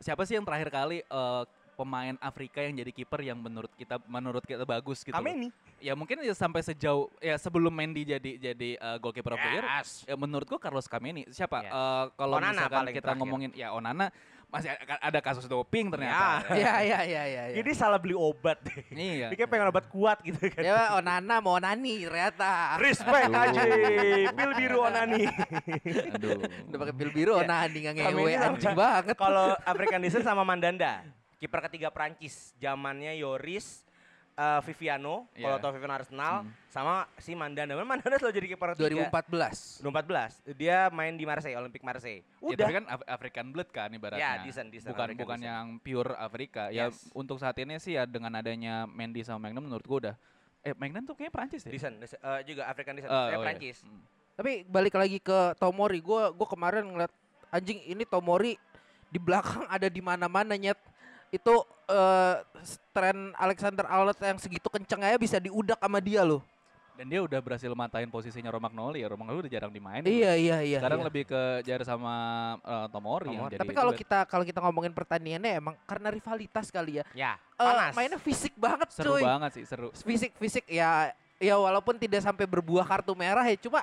siapa sih yang terakhir kali eh, pemain Afrika yang jadi kiper yang menurut kita menurut kita bagus gitu. Ameni. Ya mungkin ya sampai sejauh ya sebelum Mendy jadi jadi eh, goalkeeper of the year Yes. ya menurut gua Carlos Kameni. Siapa? Yes. Eh, kalau misalkan kita terakhir. ngomongin ya Onana masih ada, kasus doping ternyata. Iya iya iya iya. iya. Jadi salah beli obat deh. Iya. Dia kayak pengen obat kuat gitu kan. Ya Onana mau Nani ternyata. Respect Aduh. aja. Pil biru Onani. Aduh. Udah pakai pil biru Ya. Onani nggak Kami ngewe ini anjing banget. Kalau African Descent sama Mandanda. Kiper ketiga Prancis. Zamannya Yoris, eh, Viviano, kalau Iya. tau Viviano Arsenal, Hmm. sama si Mandanda. Memang Mandanda selalu jadi kiper ketiga. 2014. 2014. Dia main di Marseille, Olympic Marseille. Ya, Udah. tapi kan Af- African blood kan ibaratnya. Ya, decent, decent bukan African bukan decent. yang pure Afrika. Ya Yes. untuk saat ini sih ya dengan adanya Mendy sama Magnum menurut gua udah eh Magnum tuh kayaknya Prancis deh. Decent, decent. Eh, juga African Descent. Eh, eh, oh iya. Prancis. Hmm. Tapi balik lagi ke Tomori, gua gua kemarin ngeliat anjing ini Tomori di belakang ada di mana-mana nyet. Itu eh tren Alexander Arnold yang segitu kenceng aja bisa diudak sama dia loh. Dan dia udah berhasil matain posisinya Romagnoli ya. Romagnoli udah jarang dimainin. Iya iya iya. Sekarang iya. lebih ke jar sama eh, Tomori, yang Tomori. jadi Tapi kalau kita kalau kita ngomongin pertandingannya emang karena rivalitas kali ya. Ya, Eh, panas. mainnya fisik banget seru cuy. banget sih, seru. Fisik fisik ya ya walaupun tidak sampai berbuah kartu merah ya cuma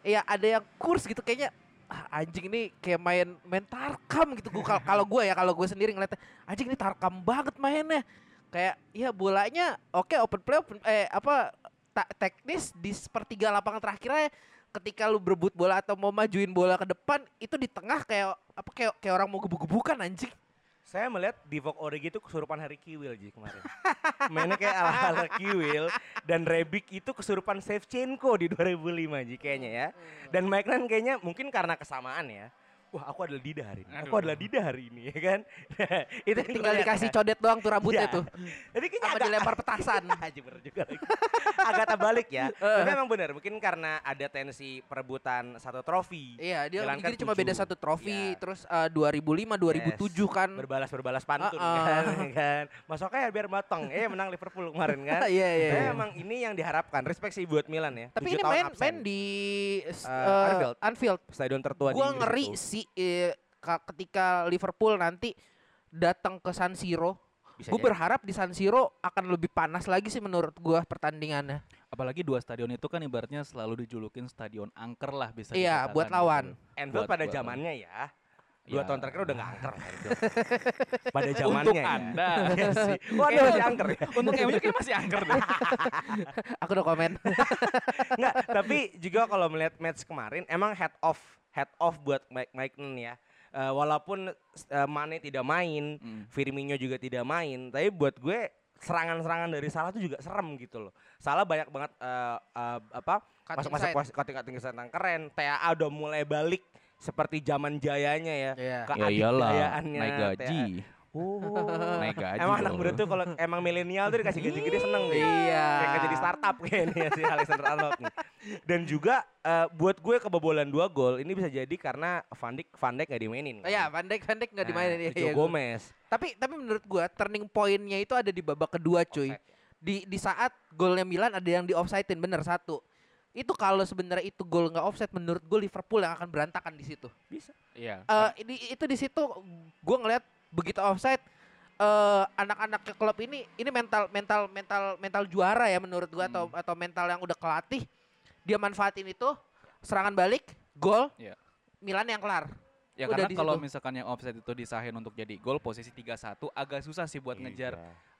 ya ada yang kurs gitu kayaknya "Ah, anjing ini kayak main main tarkam gitu gua kal- kalau gue ya kalau gue sendiri ngeliatnya anjing ini tarkam banget mainnya. Kayak ya bolanya oke open play open eh apa ta- teknis di sepertiga lapangan terakhirnya ketika lu berebut bola atau mau majuin bola ke depan itu di tengah kayak apa kayak kayak orang mau gebuk-gebukan anjing Saya melihat Divock Origi itu kesurupan Harry Kewell Ji kemarin. Mainnya kayak ala-ala Kewell dan Rebic itu kesurupan Shevchenko di 2005 Ji kayaknya ya. Dan Mike Nunn kayaknya mungkin karena kesamaan ya. Wah aku adalah Dida hari ini. Aku adalah Dida hari ini ya kan. itu yang tinggal gua dikasih ya. codet doang tuh rambutnya Iya. tuh Jadi kayaknya apa agak dilempar petasan Haji bener juga lagi. Agak terbalik ya. Tapi emang bener, mungkin karena ada tensi perebutan satu trofi. Iya, dia kan jadi cuma beda satu trofi, Iya. terus eh, 2005, 2007 kan. Berbalas-berbalas pantun Uh-uh. kan, kan. Masuk aja biar matang. Eh menang Liverpool kemarin kan. Iya, iya. Tapi iya. emang ini yang diharapkan. Respect sih buat Milan ya. Tapi ini tahun main absen. main di Eh, eh, Anfield. Anfield. stadion tertua di Gua Inggris ngeri itu. Sih eh, ka- ketika Liverpool nanti datang ke San Siro. Bisa Gue berharap di San Siro akan lebih panas lagi sih menurut gua pertandingannya. Apalagi dua stadion itu kan ibaratnya selalu dijulukin stadion angker lah bisa Iya, dikatakan buat gitu. lawan. Anfield buat- pada buat- zamannya ya. Dua Ya. tahun terakhir udah nggak angker pada zamannya Untuk ya. Anda. Iya sih. Waduh masih angker ya. Untuk MU kayak masih angker deh. Aku udah komen. Enggak, tapi juga kalau melihat match kemarin emang head off head off buat Mike Mike Nunn ya. Eh, walaupun eh, Mane tidak main, Hmm. Firmino juga tidak main, tapi buat gue serangan-serangan dari Salah tuh juga serem gitu loh. Salah banyak banget eh, eh, apa masuk-masuk cutting-cutting yang keren. TAA udah mulai balik seperti zaman jayanya ya. Iya. Ke Ya iyalah, naik TAA. gaji. Oh. Naik gaji Emang anak muda tuh kalau emang milenial tuh dikasih gaji gede seneng nih. Iya. Kayak kerja di startup kayaknya si Alexander Arnold nih. Dan juga eh, buat gue kebobolan dua gol ini bisa jadi karena Van Dijk Van Dijk gak dimainin. kan. Iya, Van Dijk Van Dijk nggak Nah, dimainin terus iya, Gomez. Tapi tapi menurut gua turning pointnya itu ada di babak kedua cuy. Offside. Di di saat golnya Milan ada yang di offsidein bener satu. Itu kalau sebenarnya itu gol nggak offside menurut gue Liverpool yang akan berantakan di situ. Bisa. Iya. Eh ini itu di situ gua ngeliat begitu offside eh anak-anak ke klub ini ini mental mental mental mental juara ya menurut gua atau Hmm. atau mental yang udah kelatih dia manfaatin itu serangan balik gol Iya. Milan yang kelar. Ya Udah karena kalau misalkan yang offset itu disahin untuk jadi gol posisi 3-1 agak susah sih buat ngejar.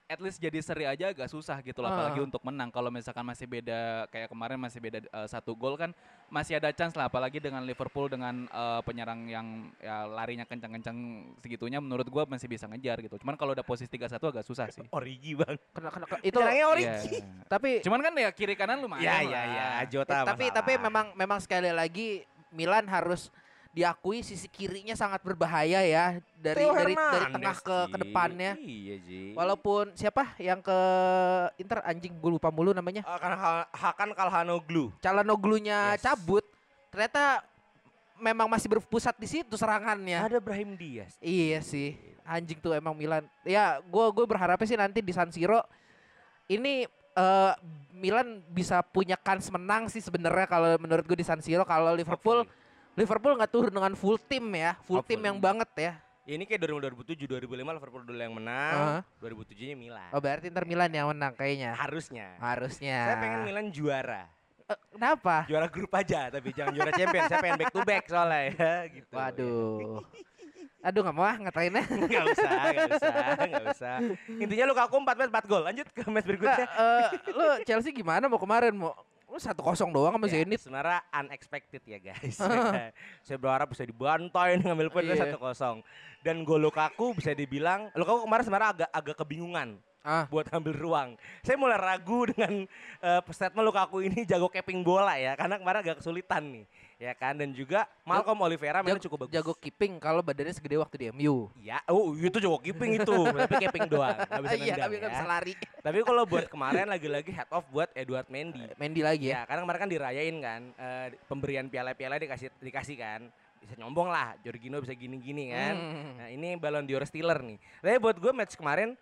At least jadi seri aja agak susah gitu lah apalagi untuk menang. Kalau misalkan masih beda kayak kemarin masih beda eh, satu gol kan masih ada chance lah apalagi dengan Liverpool dengan eh, penyerang yang ya larinya kencang-kencang segitunya menurut gua masih bisa ngejar gitu. Cuman kalau udah posisi 3-1 agak susah sih. Origi bang. Kena, kena, kena- itu Nyerangnya Iya. Origi. tapi Cuman kan ya kiri kanan lumayan. Ya lah. ya ya. Eh, Jota tapi masalah. tapi memang memang sekali lagi Milan harus diakui sisi kirinya sangat berbahaya ya dari Theo dari dari tengah ke ke depannya. Iya Ji. Walaupun siapa yang ke Inter anjing gue lupa mulu namanya. akan Hakan Kalhanoglu. Calhanoglu-nya Yes. cabut. Ternyata memang masih berpusat di situ serangannya. Ada Brahim Diaz. Iya sih. Anjing tuh emang Milan. Ya, gua gue berharapnya sih nanti di San Siro ini eh Milan bisa punya kans menang sih sebenarnya kalau menurut gue di San Siro kalau Liverpool Liverpool nggak turun dengan full tim ya, full tim Hopefully. yang banget ya. Ini kayak 2007, 2005 Liverpool dulu yang menang, 2007-nya Milan. Oh berarti Inter Milan yang menang kayaknya. Harusnya. Harusnya. Saya pengen Milan juara. Eh, kenapa? Juara grup aja, tapi jangan juara champion. Saya pengen back to back soalnya ya, gitu. Waduh. Aduh nggak mau ah ngatainnya. Enggak usah, enggak usah, enggak usah. Intinya Lukaku 4 match 4 gol. Lanjut ke match berikutnya. eh, lu Chelsea gimana mau kemarin mau lu satu kosong doang sama Ya, Zenit. sebenarnya unexpected ya guys. Saya berharap bisa dibantai ngambil poin Iya. satu kosong. Dan gol Lukaku bisa dibilang, Lukaku kemarin sebenarnya agak agak kebingungan Ah. buat ambil ruang. Saya mulai ragu dengan eh, statement Lukaku ini jago capping bola ya, karena kemarin agak kesulitan nih, ya kan. Dan juga Malcolm Oliveira Jago, cukup bagus. jago keeping kalau badannya segede waktu di MU. Ya, oh itu jago keeping itu, tapi capping doang, nggak bisa Iya, nendang tapi nggak ya. bisa lari. Tapi kalau buat kemarin lagi-lagi head off buat Edward Mendy. Mendy lagi ya. Ya, karena kemarin kan dirayain kan, eh, pemberian piala-piala dikasih dikasih kan. Bisa nyombong lah, Jorginho bisa gini-gini kan. Hmm. Nah, ini Ballon d'Or stealer nih. Tapi buat gue match kemarin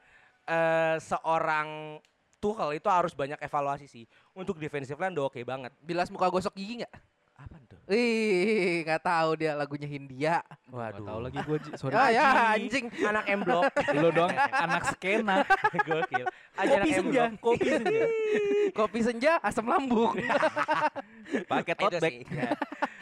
eh seorang Tuchel itu harus banyak evaluasi sih. Untuk defensive line udah oke banget. Bilas muka gosok gigi nggak? Apa tuh? Ih, nggak tahu dia lagunya Hindia. Waduh. tahu lagi gue sorry. Ah ya, Ji. anjing. Anak M Block. Lu doang anak skena. Gokil. Aja anak M Block. kopi senja. Kopi senja, asam lambung. Pakai tote bag. ya.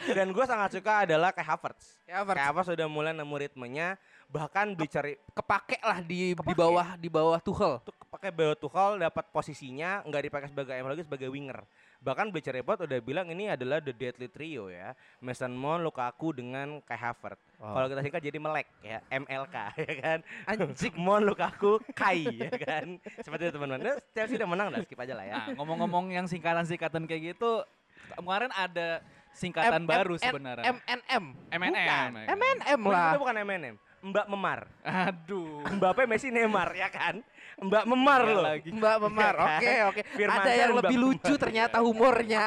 Dan gue sangat suka adalah kayak Havertz. Kayak Havertz. Kayak Havertz sudah mulai nemu ritmenya, bahkan dicari Kepake lah di di Kepake. bawah di bawah Tuchel. tuh pakai Bayo Tuchel dapat posisinya nggak dipakai sebagai M lagi sebagai winger. Bahkan Bleacher Report udah bilang ini adalah the deadly trio ya. Mason Mount, Lukaku dengan Kai Havertz. Kalau kita singkat jadi melek ya, MLK ya kan. Anjing. Mount, Lukaku, Kai ya kan. Seperti itu teman-teman. Nah, Chelsea udah menang dah skip aja lah ya. Nah, ngomong-ngomong yang singkatan-singkatan kayak gitu, kemarin ada singkatan baru sebenarnya. MNM. MNM. MNM lah. itu bukan MNM. Mbak Memar. Aduh. Mbappe, Messi, Neymar ya kan. Mbak Memar Nggak loh. lagi. Mbak Memar. Iya kan? Oke, oke. Firman Ada yang Syah, lebih Mbak lucu Memar. ternyata humornya.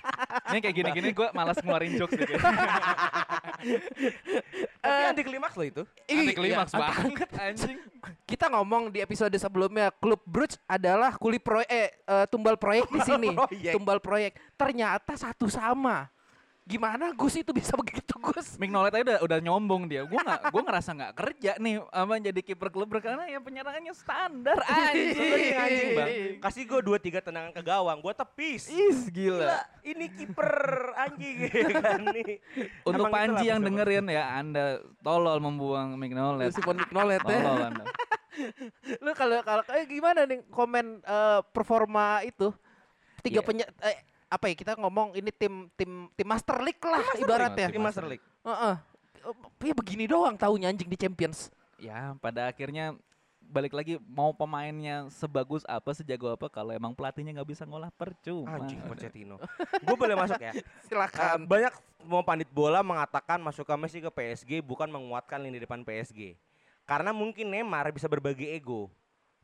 Ini kayak gini-gini gue malas ngeluarin jokes gitu. Tapi anti klimaks loh itu. Anti Ih, klimaks iya, banget anjing. Kita ngomong di episode sebelumnya klub Bruges adalah kuli proyek eh, eh, tumbal proyek di sini. proyek. Tumbal proyek. Ternyata satu sama. Gimana Gus itu bisa begitu Gus? Mignolet aja udah, udah nyombong dia. Gue nggak, gue ngerasa nggak kerja nih sama jadi kiper klub karena ya penyerangannya standar anjing. Anjing, bang. Kasih gue dua tiga tendangan ke gawang, gue tepis. Is gila. Gila, ini kiper anjing ya kan nih. Untuk Emang Panji yang dengerin ya, Anda tolol membuang Mignolet. Si Von Mignolet ya. Tolol Anda. Lu kalau kalau eh, gimana nih komen eh, performa itu? Tiga Iya. penye eh, apa ya kita ngomong ini tim tim tim Master League lah ibaratnya. Tim Master League. Heeh. Ya begini doang tahunya anjing di Champions. Ya, pada akhirnya balik lagi mau pemainnya sebagus apa, sejago apa kalau emang pelatihnya nggak bisa ngolah percuma. Anjing Pochettino. gue boleh masuk ya. Silakan. banyak mau pandit bola mengatakan masuknya Messi ke PSG bukan menguatkan lini depan PSG. Karena mungkin Neymar bisa berbagi ego.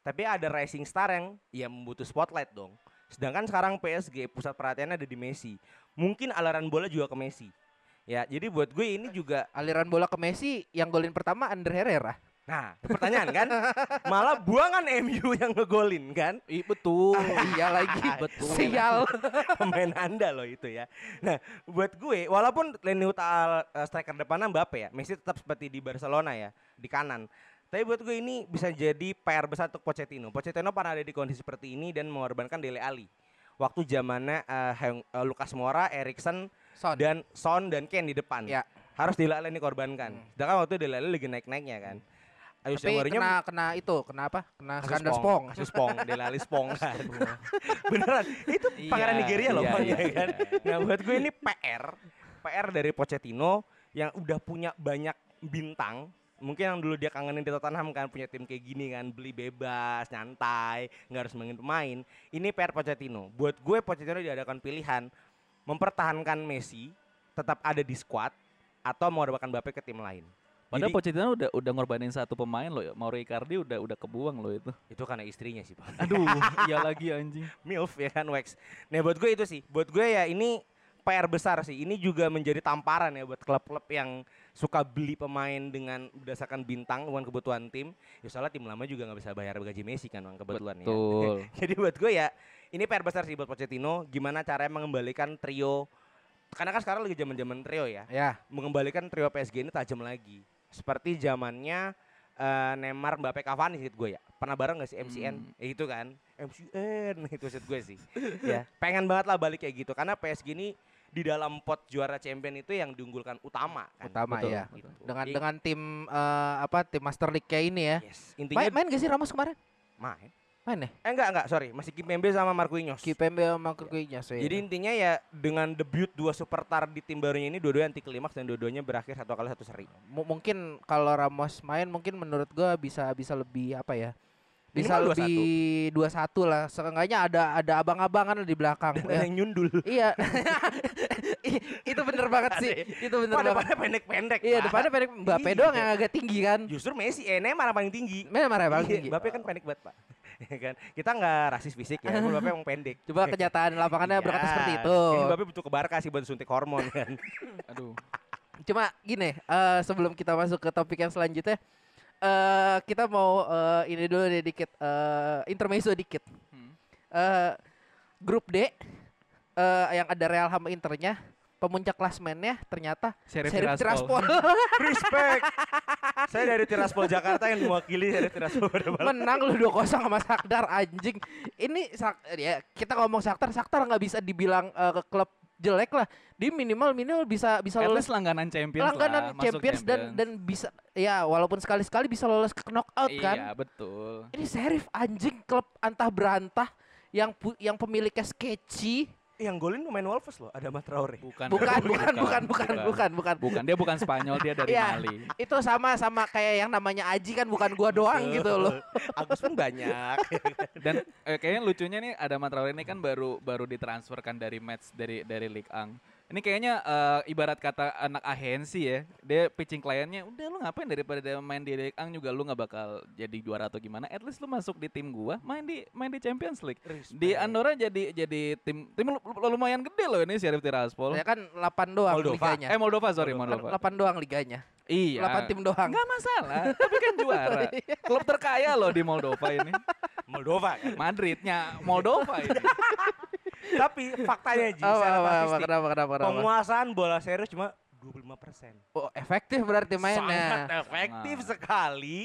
Tapi ada rising star yang ya membutuh spotlight dong. Sedangkan sekarang PSG pusat perhatiannya ada di Messi. Mungkin aliran bola juga ke Messi. Ya, jadi buat gue ini juga Aliran bola ke Messi yang golin pertama Ander Herrera. Nah, pertanyaan kan? Malah buangan MU yang ngegolin kan? Ih, betul. iya lagi. Betul. Sial. Pemain Anda loh itu ya. Nah, buat gue walaupun lini utama eh, striker depannya Mbappe ya, Messi tetap seperti di Barcelona ya, di kanan. Tapi buat gue ini bisa jadi PR besar untuk Pochettino. Pochettino pernah ada di kondisi seperti ini dan mengorbankan Dele Alli. Waktu zamannya eh, Heng- eh, Lucas Moura, Erikson, Son. dan Son dan Ken di depan. Ya. Harus Dele Alli dikorbankan. Sedangkan waktu itu Dele Alli lagi naik-naiknya kan. Ayo Tapi kena kena itu? Kena kasus skandal spong, kasus spong, Dele Alli spong kan. Beneran, itu pangeran Iya, Nigeria loh iya, iya, ya kan. iya. Nah buat gue ini PR, PR dari Pochettino yang udah punya banyak bintang. Mungkin yang dulu dia kangenin di Tottenham kan punya tim kayak gini kan beli bebas, nyantai, nggak harus mainin pemain. Ini PR Pochettino. Buat gue Pochettino diadakan pilihan mempertahankan Messi tetap ada di squad atau mengorbankan Mbappe ke tim lain. Padahal Jadi- Pochettino udah udah ngorbanin satu pemain loh, ya. Mauro Icardi udah udah kebuang loh itu. Itu karena istrinya sih, Pak. Aduh, iya lagi anjing. MILF ya kan Wax. Nah buat gue itu sih, buat gue ya ini PR besar sih. Ini juga menjadi tamparan ya buat klub-klub yang suka beli pemain dengan berdasarkan bintang bukan kebutuhan tim. Ya soalnya tim lama juga nggak bisa bayar gaji Messi kan Bang, kebetulan ya. Betul. Jadi buat gue ya ini PR besar sih buat Pochettino. Gimana caranya mengembalikan trio karena kan sekarang lagi zaman-zaman trio ya. Ya. Mengembalikan trio PSG ini tajam lagi. Seperti zamannya eh, Neymar, Mbappe, Cavani sih gue ya. Pernah bareng gak sih MCN? Hmm. Ya, itu kan. MCN itu sih gue sih. ya, pengen banget lah balik kayak gitu karena PSG ini di dalam pot juara champion itu yang diunggulkan utama kan. Utama Betul, ya. Gitu. Dengan dengan tim eh, apa tim Master League kayak ini ya. yes, intinya Main, main gak sih Ramos kemarin? main. Main ya? Eh enggak enggak, sorry, masih Kimpembe sama Marquinhos. Kipembe sama Kukuinya Jadi intinya ya dengan debut dua superstar di tim barunya ini dua-duanya anti klimaks dan dua-duanya berakhir satu kali satu seri. mu- mungkin kalau Ramos main mungkin menurut gua bisa bisa lebih apa ya? Bisa Minimal lebih 21 lah. Seenggaknya ada ada abang-abangan di belakang Dan ya. yang nyundul. Iya. Itu bener banget sih. Itu bener Wah, banget. depannya pendek-pendek. Iya, depannya pendek Mbappe Iya. doang yang agak tinggi kan. Justru Messi, eh Neymar yang paling tinggi. Memang ya paling Iya, tinggi. Mbappe kan pendek banget, Pak. Ya kan? Kita nggak rasis fisik ya, Mbappe emang pendek. Coba kenyataan lapangannya berkata Iya. seperti itu. Ini Mbappe butuh ke Barca sih buat suntik hormon kan. Aduh. Cuma gini, eh sebelum kita masuk ke topik yang selanjutnya, eh kita mau eh, ini dulu deh dikit, eh intermezzo dikit. Hmm. Eh grup D, eh yang ada Real sama Internya, pemuncak klasmennya ternyata Sheriff Tiraspol. Tiraspol. Respect. Saya dari Tiraspol Jakarta yang mewakili dari Tiraspol. Menang lu 2-0 sama Saktar anjing. Ini sak ya kita ngomong Saktar, Saktar nggak bisa dibilang eh, ke klub jelek lah, dia minimal minimal bisa bisa At lolos langganan Champions langganan lah, masuk Champions, dan dan bisa ya walaupun sekali-sekali bisa lolos ke knockout Iya, kan. betul. Ini Sheriff anjing klub antah berantah yang yang pemiliknya sketchy. Yang golin pemain Wolves loh, ada Traore. Bukan, Bukan, bukan, bukan, bukan, bukan, bukan. Bukan, dia bukan Spanyol, dia dari Iya. Mali. Itu sama sama kayak yang namanya Aji kan bukan gua doang gitu loh. Agus pun banyak. Dan eh, kayaknya lucunya nih ada Traore ini kan baru baru ditransferkan dari match dari dari Ligue 1. Ini kayaknya eh, ibarat kata anak ahensi ya. Dia pitching kliennya, udah lu ngapain daripada dia main di Ligue 1 juga lu nggak bakal jadi juara atau gimana. At least lu masuk di tim gua, main di main di Champions League. Di Andorra jadi jadi tim tim lu- lu- lumayan gede loh ini Sheriff Tiraspol. Ya kan 8 doang Moldova. liganya. Eh Moldova sorry Kan Moldova. 8 doang liganya. Iya. 8 tim doang. Nggak masalah, tapi kan juara. Klub terkaya loh di Moldova ini. Moldova kan. Madridnya Moldova ini. Tapi faktanya Ji, secara apa, apa, statistik, kenapa, kenapa, kenapa? penguasaan bola serius cuma 25 persen. Oh, efektif berarti Sangat mainnya. efektif Nah. sekali.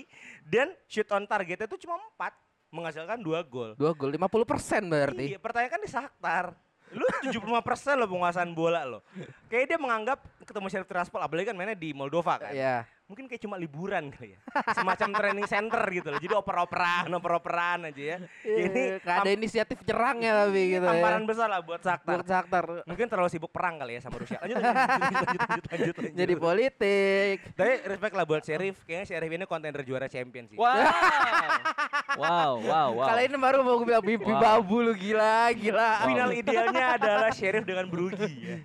Dan shoot on targetnya itu cuma 4. Menghasilkan 2 gol. Dua gol 50% berarti. Iya, pertanyaan kan di Shakhtar. Lu 75% loh penguasaan bola lo. Kayak dia menganggap ketemu Sheriff Tiraspol, apalagi kan mainnya di Moldova kan. Iya. Mungkin kayak cuma liburan kali ya. Semacam training center gitu loh. Jadi oper-operan, oper-operan aja ya. Ini Ini ada tam- inisiatif nyerangnya tapi gitu ya. tamparan besar lah buat Shakhtar. Buat Shakhtar. Mungkin terlalu sibuk perang kali ya sama Rusia. Lanjut, lanjut, lanjut, lanjut, lanjut, lanjut, lanjut. Jadi politik. Tapi respect lah buat Sheriff. Kayaknya Sheriff ini kontender juara champion sih. Wow. wow, wow, wow. Kali ini baru mau gue bilang mimpi Wow. babu lu gila, gila. Final idealnya adalah Sheriff dengan berugi ya.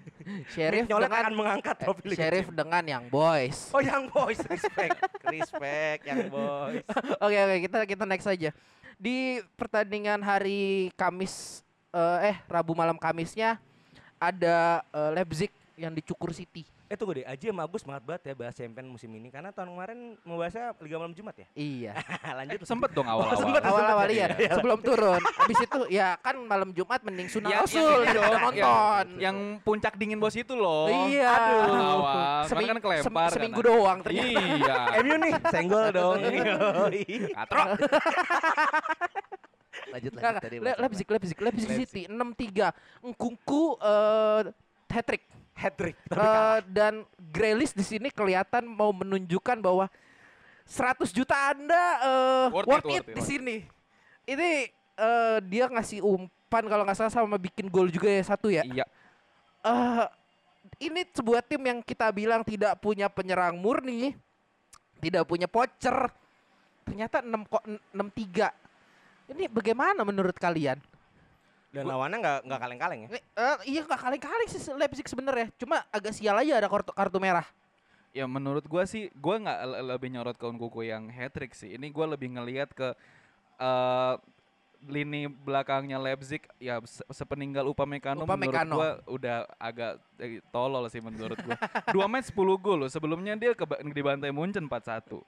Sheriff Nyolet dengan akan mengangkat eh, trofi Liga Sheriff dengan yang boys. Oh yang boys, respect, respect yang boys. Oke oke kita kita next aja. Di pertandingan hari Kamis eh, eh Rabu malam Kamisnya ada eh, Leipzig yang dicukur City. Eh tunggu deh, Aji sama Agus semangat banget ya bahas champion musim ini karena tahun kemarin membahasnya Liga Malam Jumat ya. Iya. Lanjut. sempet dong awal-awal. sempet. Awal-awal Iya, iya, sebelum turun. Habis itu ya kan malam Jumat mending sunah Yang- rasul yang, yang- nonton. Yang puncak dingin bos itu loh. Iya. Aduh. Awal. Seming- kan kelempar. sem- seminggu kan. doang ternyata. Iya. MU nih, senggol dong. Katro. lanjut Nggak, nggak. Le- Leipzig, Leipzig, Leipzig City 6-3. Ngkungku eh hat trick. Hat trick. Tapi Eh, dan Grealish di sini kelihatan mau menunjukkan bahwa 100 juta Anda eh, Worth worth, it, it, worth it, di sini. Ini eh, dia ngasih umpan kalau nggak salah sama bikin gol juga ya satu ya. Iya. Eh, ini sebuah tim yang kita bilang tidak punya penyerang murni, tidak punya pocher. Ternyata 6 kok 6-3. Ini bagaimana menurut kalian? Dan lawannya nggak nggak kaleng-kaleng ya. Eh, iya nggak kaleng-kaleng sih Leipzig sebenarnya. Cuma agak sial aja ada kartu, kartu merah. Ya menurut gua sih, gua nggak le- lebih nyorot ke Nkuku yang hat trick sih. Ini gua lebih ngelihat ke eh lini belakangnya Leipzig ya se- sepeninggal Upamecano, Upamecano. menurut gua udah agak eh, tolol sih menurut gua. Dua match 10 gol loh. Sebelumnya dia ke dibantai Munchen 4-1.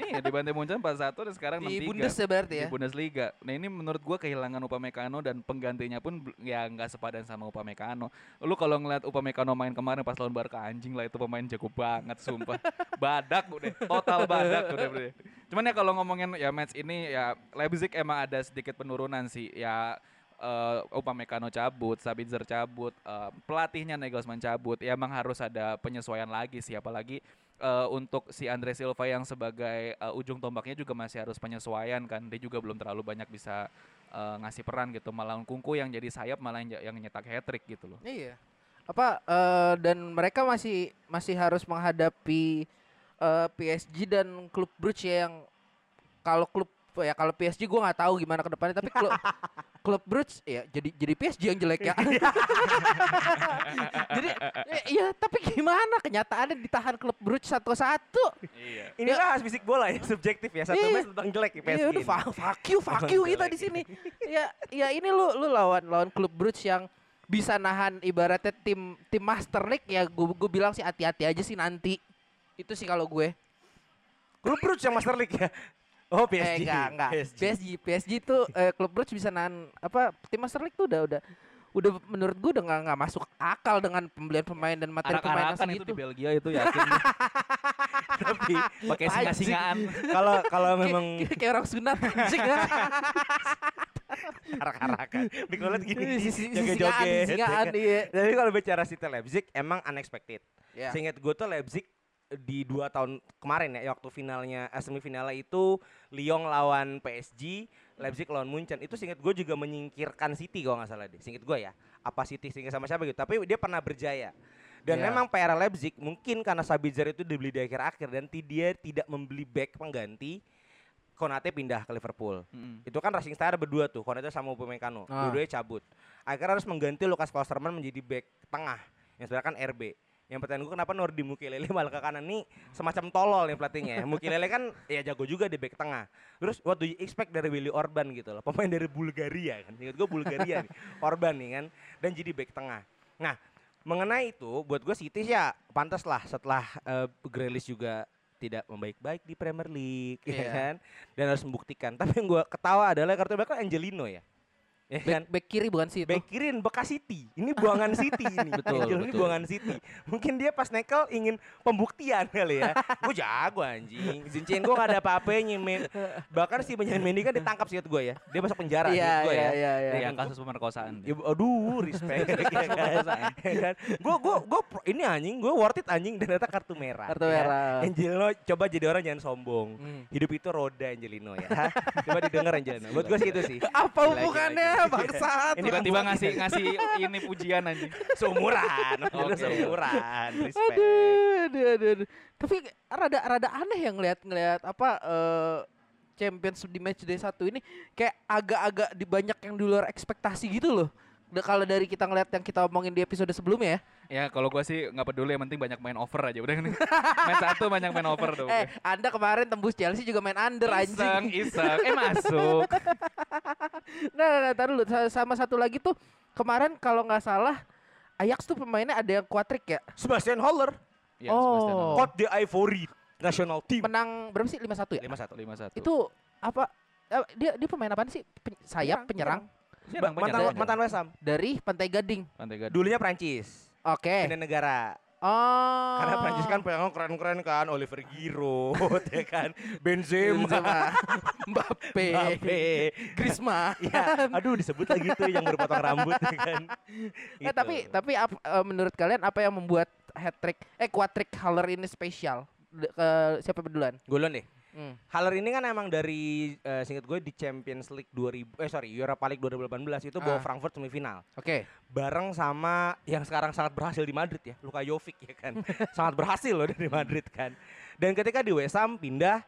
Iya, dibantai Munchen 4-1 dan sekarang Di 6-3 Bundes ya berarti ya. di Bundesliga. Nah ini menurut gua kehilangan Upamecano dan penggantinya pun ya nggak sepadan sama Upamecano. Lu kalau ngeliat Upamecano main kemarin pas lawan Barca anjing lah itu pemain jago banget sumpah. badak udah, total badak udah. udah. Cuman ya kalau ngomongin ya match ini ya Leipzig emang ada sedikit penurunan sih. Ya eh Upamecano cabut, Sabitzer cabut, eh, pelatihnya Nagelsmann cabut. Ya emang harus ada penyesuaian lagi sih apalagi eh, untuk si Andre Silva yang sebagai eh, ujung tombaknya juga masih harus penyesuaian kan. Dia juga belum terlalu banyak bisa eh, ngasih peran gitu. Malah Kunku yang jadi sayap malah yang, nyetak hat trick gitu loh. Iya. Apa eh, dan mereka masih masih harus menghadapi eh, PSG dan klub Brugge yang kalau klub ya kalau PSG gua nggak tahu gimana ke depannya tapi klub klub Brugge ya jadi jadi PSG yang jelek ya. jadi ya, iya tapi gimana kenyataannya ditahan klub Brugge satu-satu. iya Inilah fisik bola ya subjektif ya. Satu Iya. match tentang jelek ya PSG. Iya udah ini. fuck, fuck you, fuck you kita di sini. ya ya ini lu lu lawan lawan klub Brugge yang bisa nahan ibaratnya tim tim Master League ya gue gue bilang sih hati-hati aja sih nanti. Itu sih kalau gue. Klub Brugge yang Master League ya. Oh PSG. Eh enggak enggak. PSG PSG tuh eh, klub Brugge bisa nahan apa tim Master League tuh udah udah udah menurut gue udah nggak nggak masuk akal dengan pembelian pemain dan materi pemain arak-arakan itu di Belgia itu yakin nih. Tapi pakai singa-singaan kalau kalau Kayak- memang kayak, orang sunat anjing. Arak-arakan. Di kalau lihat gini, Sisi- jaga sisingaan, joget. sisingaan, iya. Tapi kalau bicara City Leipzig emang unexpected. Ya. Seingat gue tuh Leipzig di dua tahun kemarin ya waktu finalnya eh, semifinalnya itu Lyon lawan PSG Leipzig lawan Munchen. Itu seingat gue juga menyingkirkan City kalau nggak salah deh seingat gue ya. Apa City sehingga sama siapa gitu tapi dia pernah berjaya. Dan Ya. memang PR Leipzig mungkin karena Sabitzer itu dibeli di akhir-akhir dan dia tidak membeli back pengganti Konate pindah ke Liverpool. Mm-mm. itu kan Racing Star berdua tuh Konate sama Upamecano. Ah. dua-duanya cabut. Akhirnya harus mengganti Lucas Klosterman menjadi back tengah yang sebenarnya kan RB yang pertanyaan gue kenapa Nordi Mukiele malah ke kanan? Nih semacam tolol nih pelatihnya ya. Mukiele kan ya jago juga di back tengah. Terus what do you expect dari Willy Orban gitu loh? Pemain dari Bulgaria kan? Ingat gue Bulgaria nih Orban nih kan? Dan jadi back tengah. Nah mengenai itu buat gue City ya pantas lah setelah uh, Grealish juga tidak membaik-baik di Premier League ya Iya. kan? Dan harus membuktikan. Tapi yang gue ketawa adalah kartu merah kan Angelino ya ya kan Back, back kiri bukan sih itu. Back kiri bekas City. Ini buangan City ini. Betul, Angel ini betul. buangan City. Mungkin dia pas nekel ingin pembuktian kali ya. gue jago anjing. Zinchenko gak ada apa-apanya. Bahkan si Benjamin Mendy kan ditangkap sih gue ya. Dia masuk penjara Iya, gue iya, ya. iya, iya. Iya, kasus pemerkosaan. Ya, aduh, respect. Gue gue gue ini anjing, gue worth it anjing dan ternyata kartu merah. Kartu ya. merah. Angelino coba jadi orang jangan sombong. Hmm. Hidup itu roda Angelino ya. coba didengar Angelino. Buat gue sih itu sih. Apa hubungannya. bangsat? Ini Tiba-tiba ngasih ngasih ini pujian anjing. Seumuran, Oke. okay. seumuran, respect. Aduh, aduh, aduh, aduh. Tapi rada rada aneh yang ngeliat ngeliat apa eh, Champions di match day satu ini kayak agak-agak di banyak yang di luar ekspektasi gitu loh. Da- Kalau dari kita ngeliat yang kita omongin di episode sebelumnya ya. Ya kalau gua sih nggak peduli yang penting banyak main over aja udah nih. main satu banyak main over tuh. Eh, Anda kemarin tembus Chelsea juga main under iseng, anjing. iseng. Eh masuk. Nah, nah, nah, tar dulu. Sa- Sama satu lagi tuh kemarin kalau nggak salah Ajax tuh pemainnya ada yang kuatrik ya. Sebastian Haller, Ya, Oh. Sebastian Haller. De Ivory national team. Menang berapa sih? 5-1 ya? 5-1. 5-1. Itu apa? eh, dia dia pemain apaan sih? Pen- sayap, penyerang Siapa yang mantan, mantan West Ham. dari Pantai Gading. Pantai Gading. Dulunya Prancis. Oke. Pindah negara. Oh. Karena Prancis kan penyerang keren-keren kan. Oliver Giroud ya kan. Benzema. Benzema, Mbappe, Mbappe. Griezmann. Ya, aduh disebut lagi tuh yang berpotong rambut ya kan. Eh, Gitu. tapi tapi ap- eh, menurut kalian apa yang membuat hat trick eh quadrick Haller ini spesial? De- ke siapa duluan? gue duluan deh. Hmm. Haller ini kan emang dari eh, singkat gue di Champions League 2000 eh sorry Europa League 2018 itu bawa Ah. Frankfurt semifinal. Oke. bareng sama yang sekarang sangat berhasil di Madrid ya, Luka Jovic ya kan. sangat berhasil loh dari Madrid kan. Dan ketika di West Ham pindah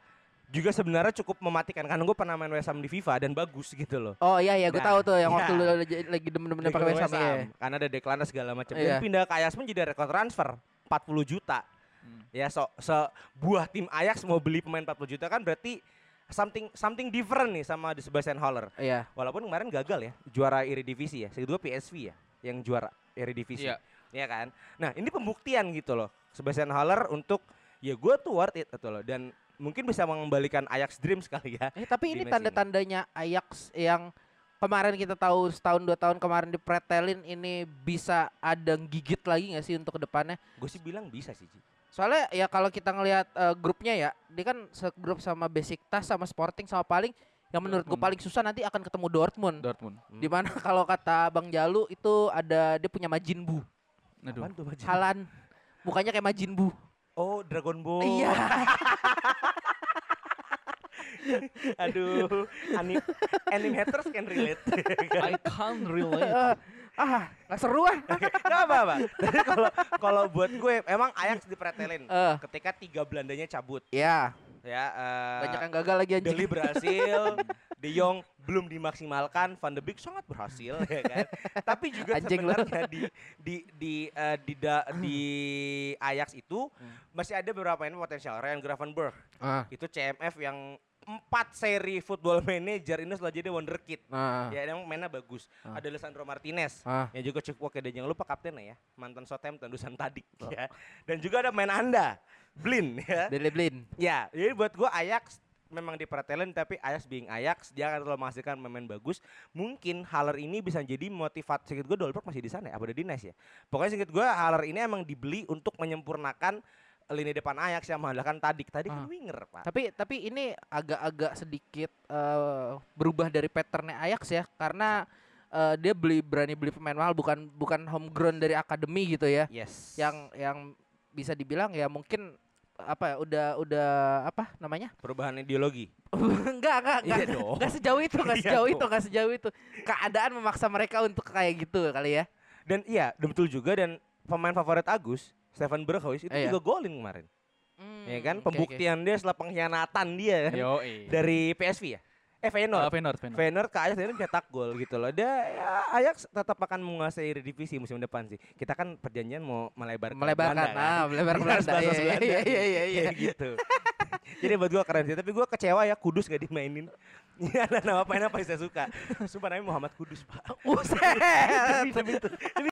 juga sebenarnya cukup mematikan karena gue pernah main West Ham di FIFA dan bagus gitu loh. Oh iya iya gue Nah, tahu tuh yang waktu iya. lu lagi- lagi demen-demen pakai West Ham. iya. Karena ada Declan segala macam. Iya. Dan pindah ke Ajax pun jadi rekor transfer 40 juta. Hmm. Ya so sebuah tim Ajax mau beli pemain 40 juta kan berarti something something different nih sama di Sebastian Haller. Iya. Walaupun kemarin gagal ya, juara Eredivisie ya. Segitu PSV ya yang juara Eredivisie. Iya. Iya kan? Nah, ini pembuktian gitu loh. Sebastian Haller untuk ya gue tuh worth it gitu loh dan mungkin bisa mengembalikan Ajax Dream sekali ya. Eh tapi Di ini tanda-tandanya Ajax yang kemarin kita tahu setahun dua tahun kemarin dipretelin ini bisa ada gigit lagi nggak sih untuk ke depannya? Gue sih bilang bisa sih. Soalnya ya kalau kita ngelihat eh, grupnya ya, dia kan segrup sama Besiktas sama Sporting sama paling yang menurut gue paling susah nanti akan ketemu Dortmund. Dortmund. Di mana kalau kata Bang Jalu itu ada dia punya Majin Bu, Aduh. Apaan tuh, Majid? Halan. Mukanya kayak Majin Bu. Oh, Dragon Ball. Iya. Aduh, anim anime haters can relate. I can't relate. Ah, nggak seru ah. Gak apa-apa. Tapi kalau kalau buat gue emang Ajax dipretelin Eh. ketika tiga Belandanya cabut Ya, ya. eh, banyak yang gagal lagi anjing. Deli berhasil, De Jong belum dimaksimalkan, Van de Beek sangat berhasil ya kan. Tapi juga Anjing sebenarnya di di di eh, di, da- di Ajax itu masih ada beberapa pemain potensial. Ryan Gravenberch Ah, itu CMF yang empat seri football manager ini setelah jadi wonderkid. ah, Ya emang mainnya bagus. Ah. Ada Lisandro Martinez ah. yang juga cukup oke dan jangan lupa kaptennya ya mantan Southampton Dusan Tadic ya. Dan juga ada main Anda Blin ya. Dele Blin. Ya, jadi buat gua Ajax memang dipertelin tapi Ajax being Ajax dia akan selalu menghasilkan pemain bagus. Mungkin Haller ini bisa jadi motivasi. Sedikit gue Dolberg masih di sana ya, apa ada di Nice ya. Pokoknya sedikit gue Haller ini emang dibeli untuk menyempurnakan lini depan Ajax yang mengandalkan Tadik. Tadik kan Ah. winger, Pak. Tapi tapi ini agak-agak sedikit eh, berubah dari patternnya Ajax ya karena eh, dia beli berani beli pemain mahal bukan bukan homegrown dari akademi gitu ya. Yes. Yang yang bisa dibilang ya mungkin apa ya udah udah apa namanya? perubahan ideologi. enggak enggak Iya enggak, dong. enggak sejauh itu enggak Iya sejauh itu enggak sejauh itu. Keadaan memaksa mereka untuk kayak gitu kali ya. Dan iya, betul juga dan pemain favorit Agus, Stefan Berghuis itu Eh, iya. juga golin kemarin. ya kan? Hmm, oke, oke. Pembuktian dia setelah pengkhianatan dia kan Yo, dari PSV ya. Eh Feyenoord. Feyenoord, Feyenoord. Feyenoord ke Ajax dia mencetak gol gitu loh. Dia ya, Ajax tetap akan menguasai divisi musim depan sih. Kita kan perjanjian mau melebarkan melebarkan Belanda, kan? ah melebar Dia harus Belanda bahasa iya, Belanda. iya iya iya iya Kayak gitu. Jadi buat gua keren sih, tapi gua kecewa ya Kudus gak dimainin. Ini ada nama pemain apa yang saya suka. Sumpah namanya Muhammad Kudus, Pak. Buset. Demi- demi itu. Demi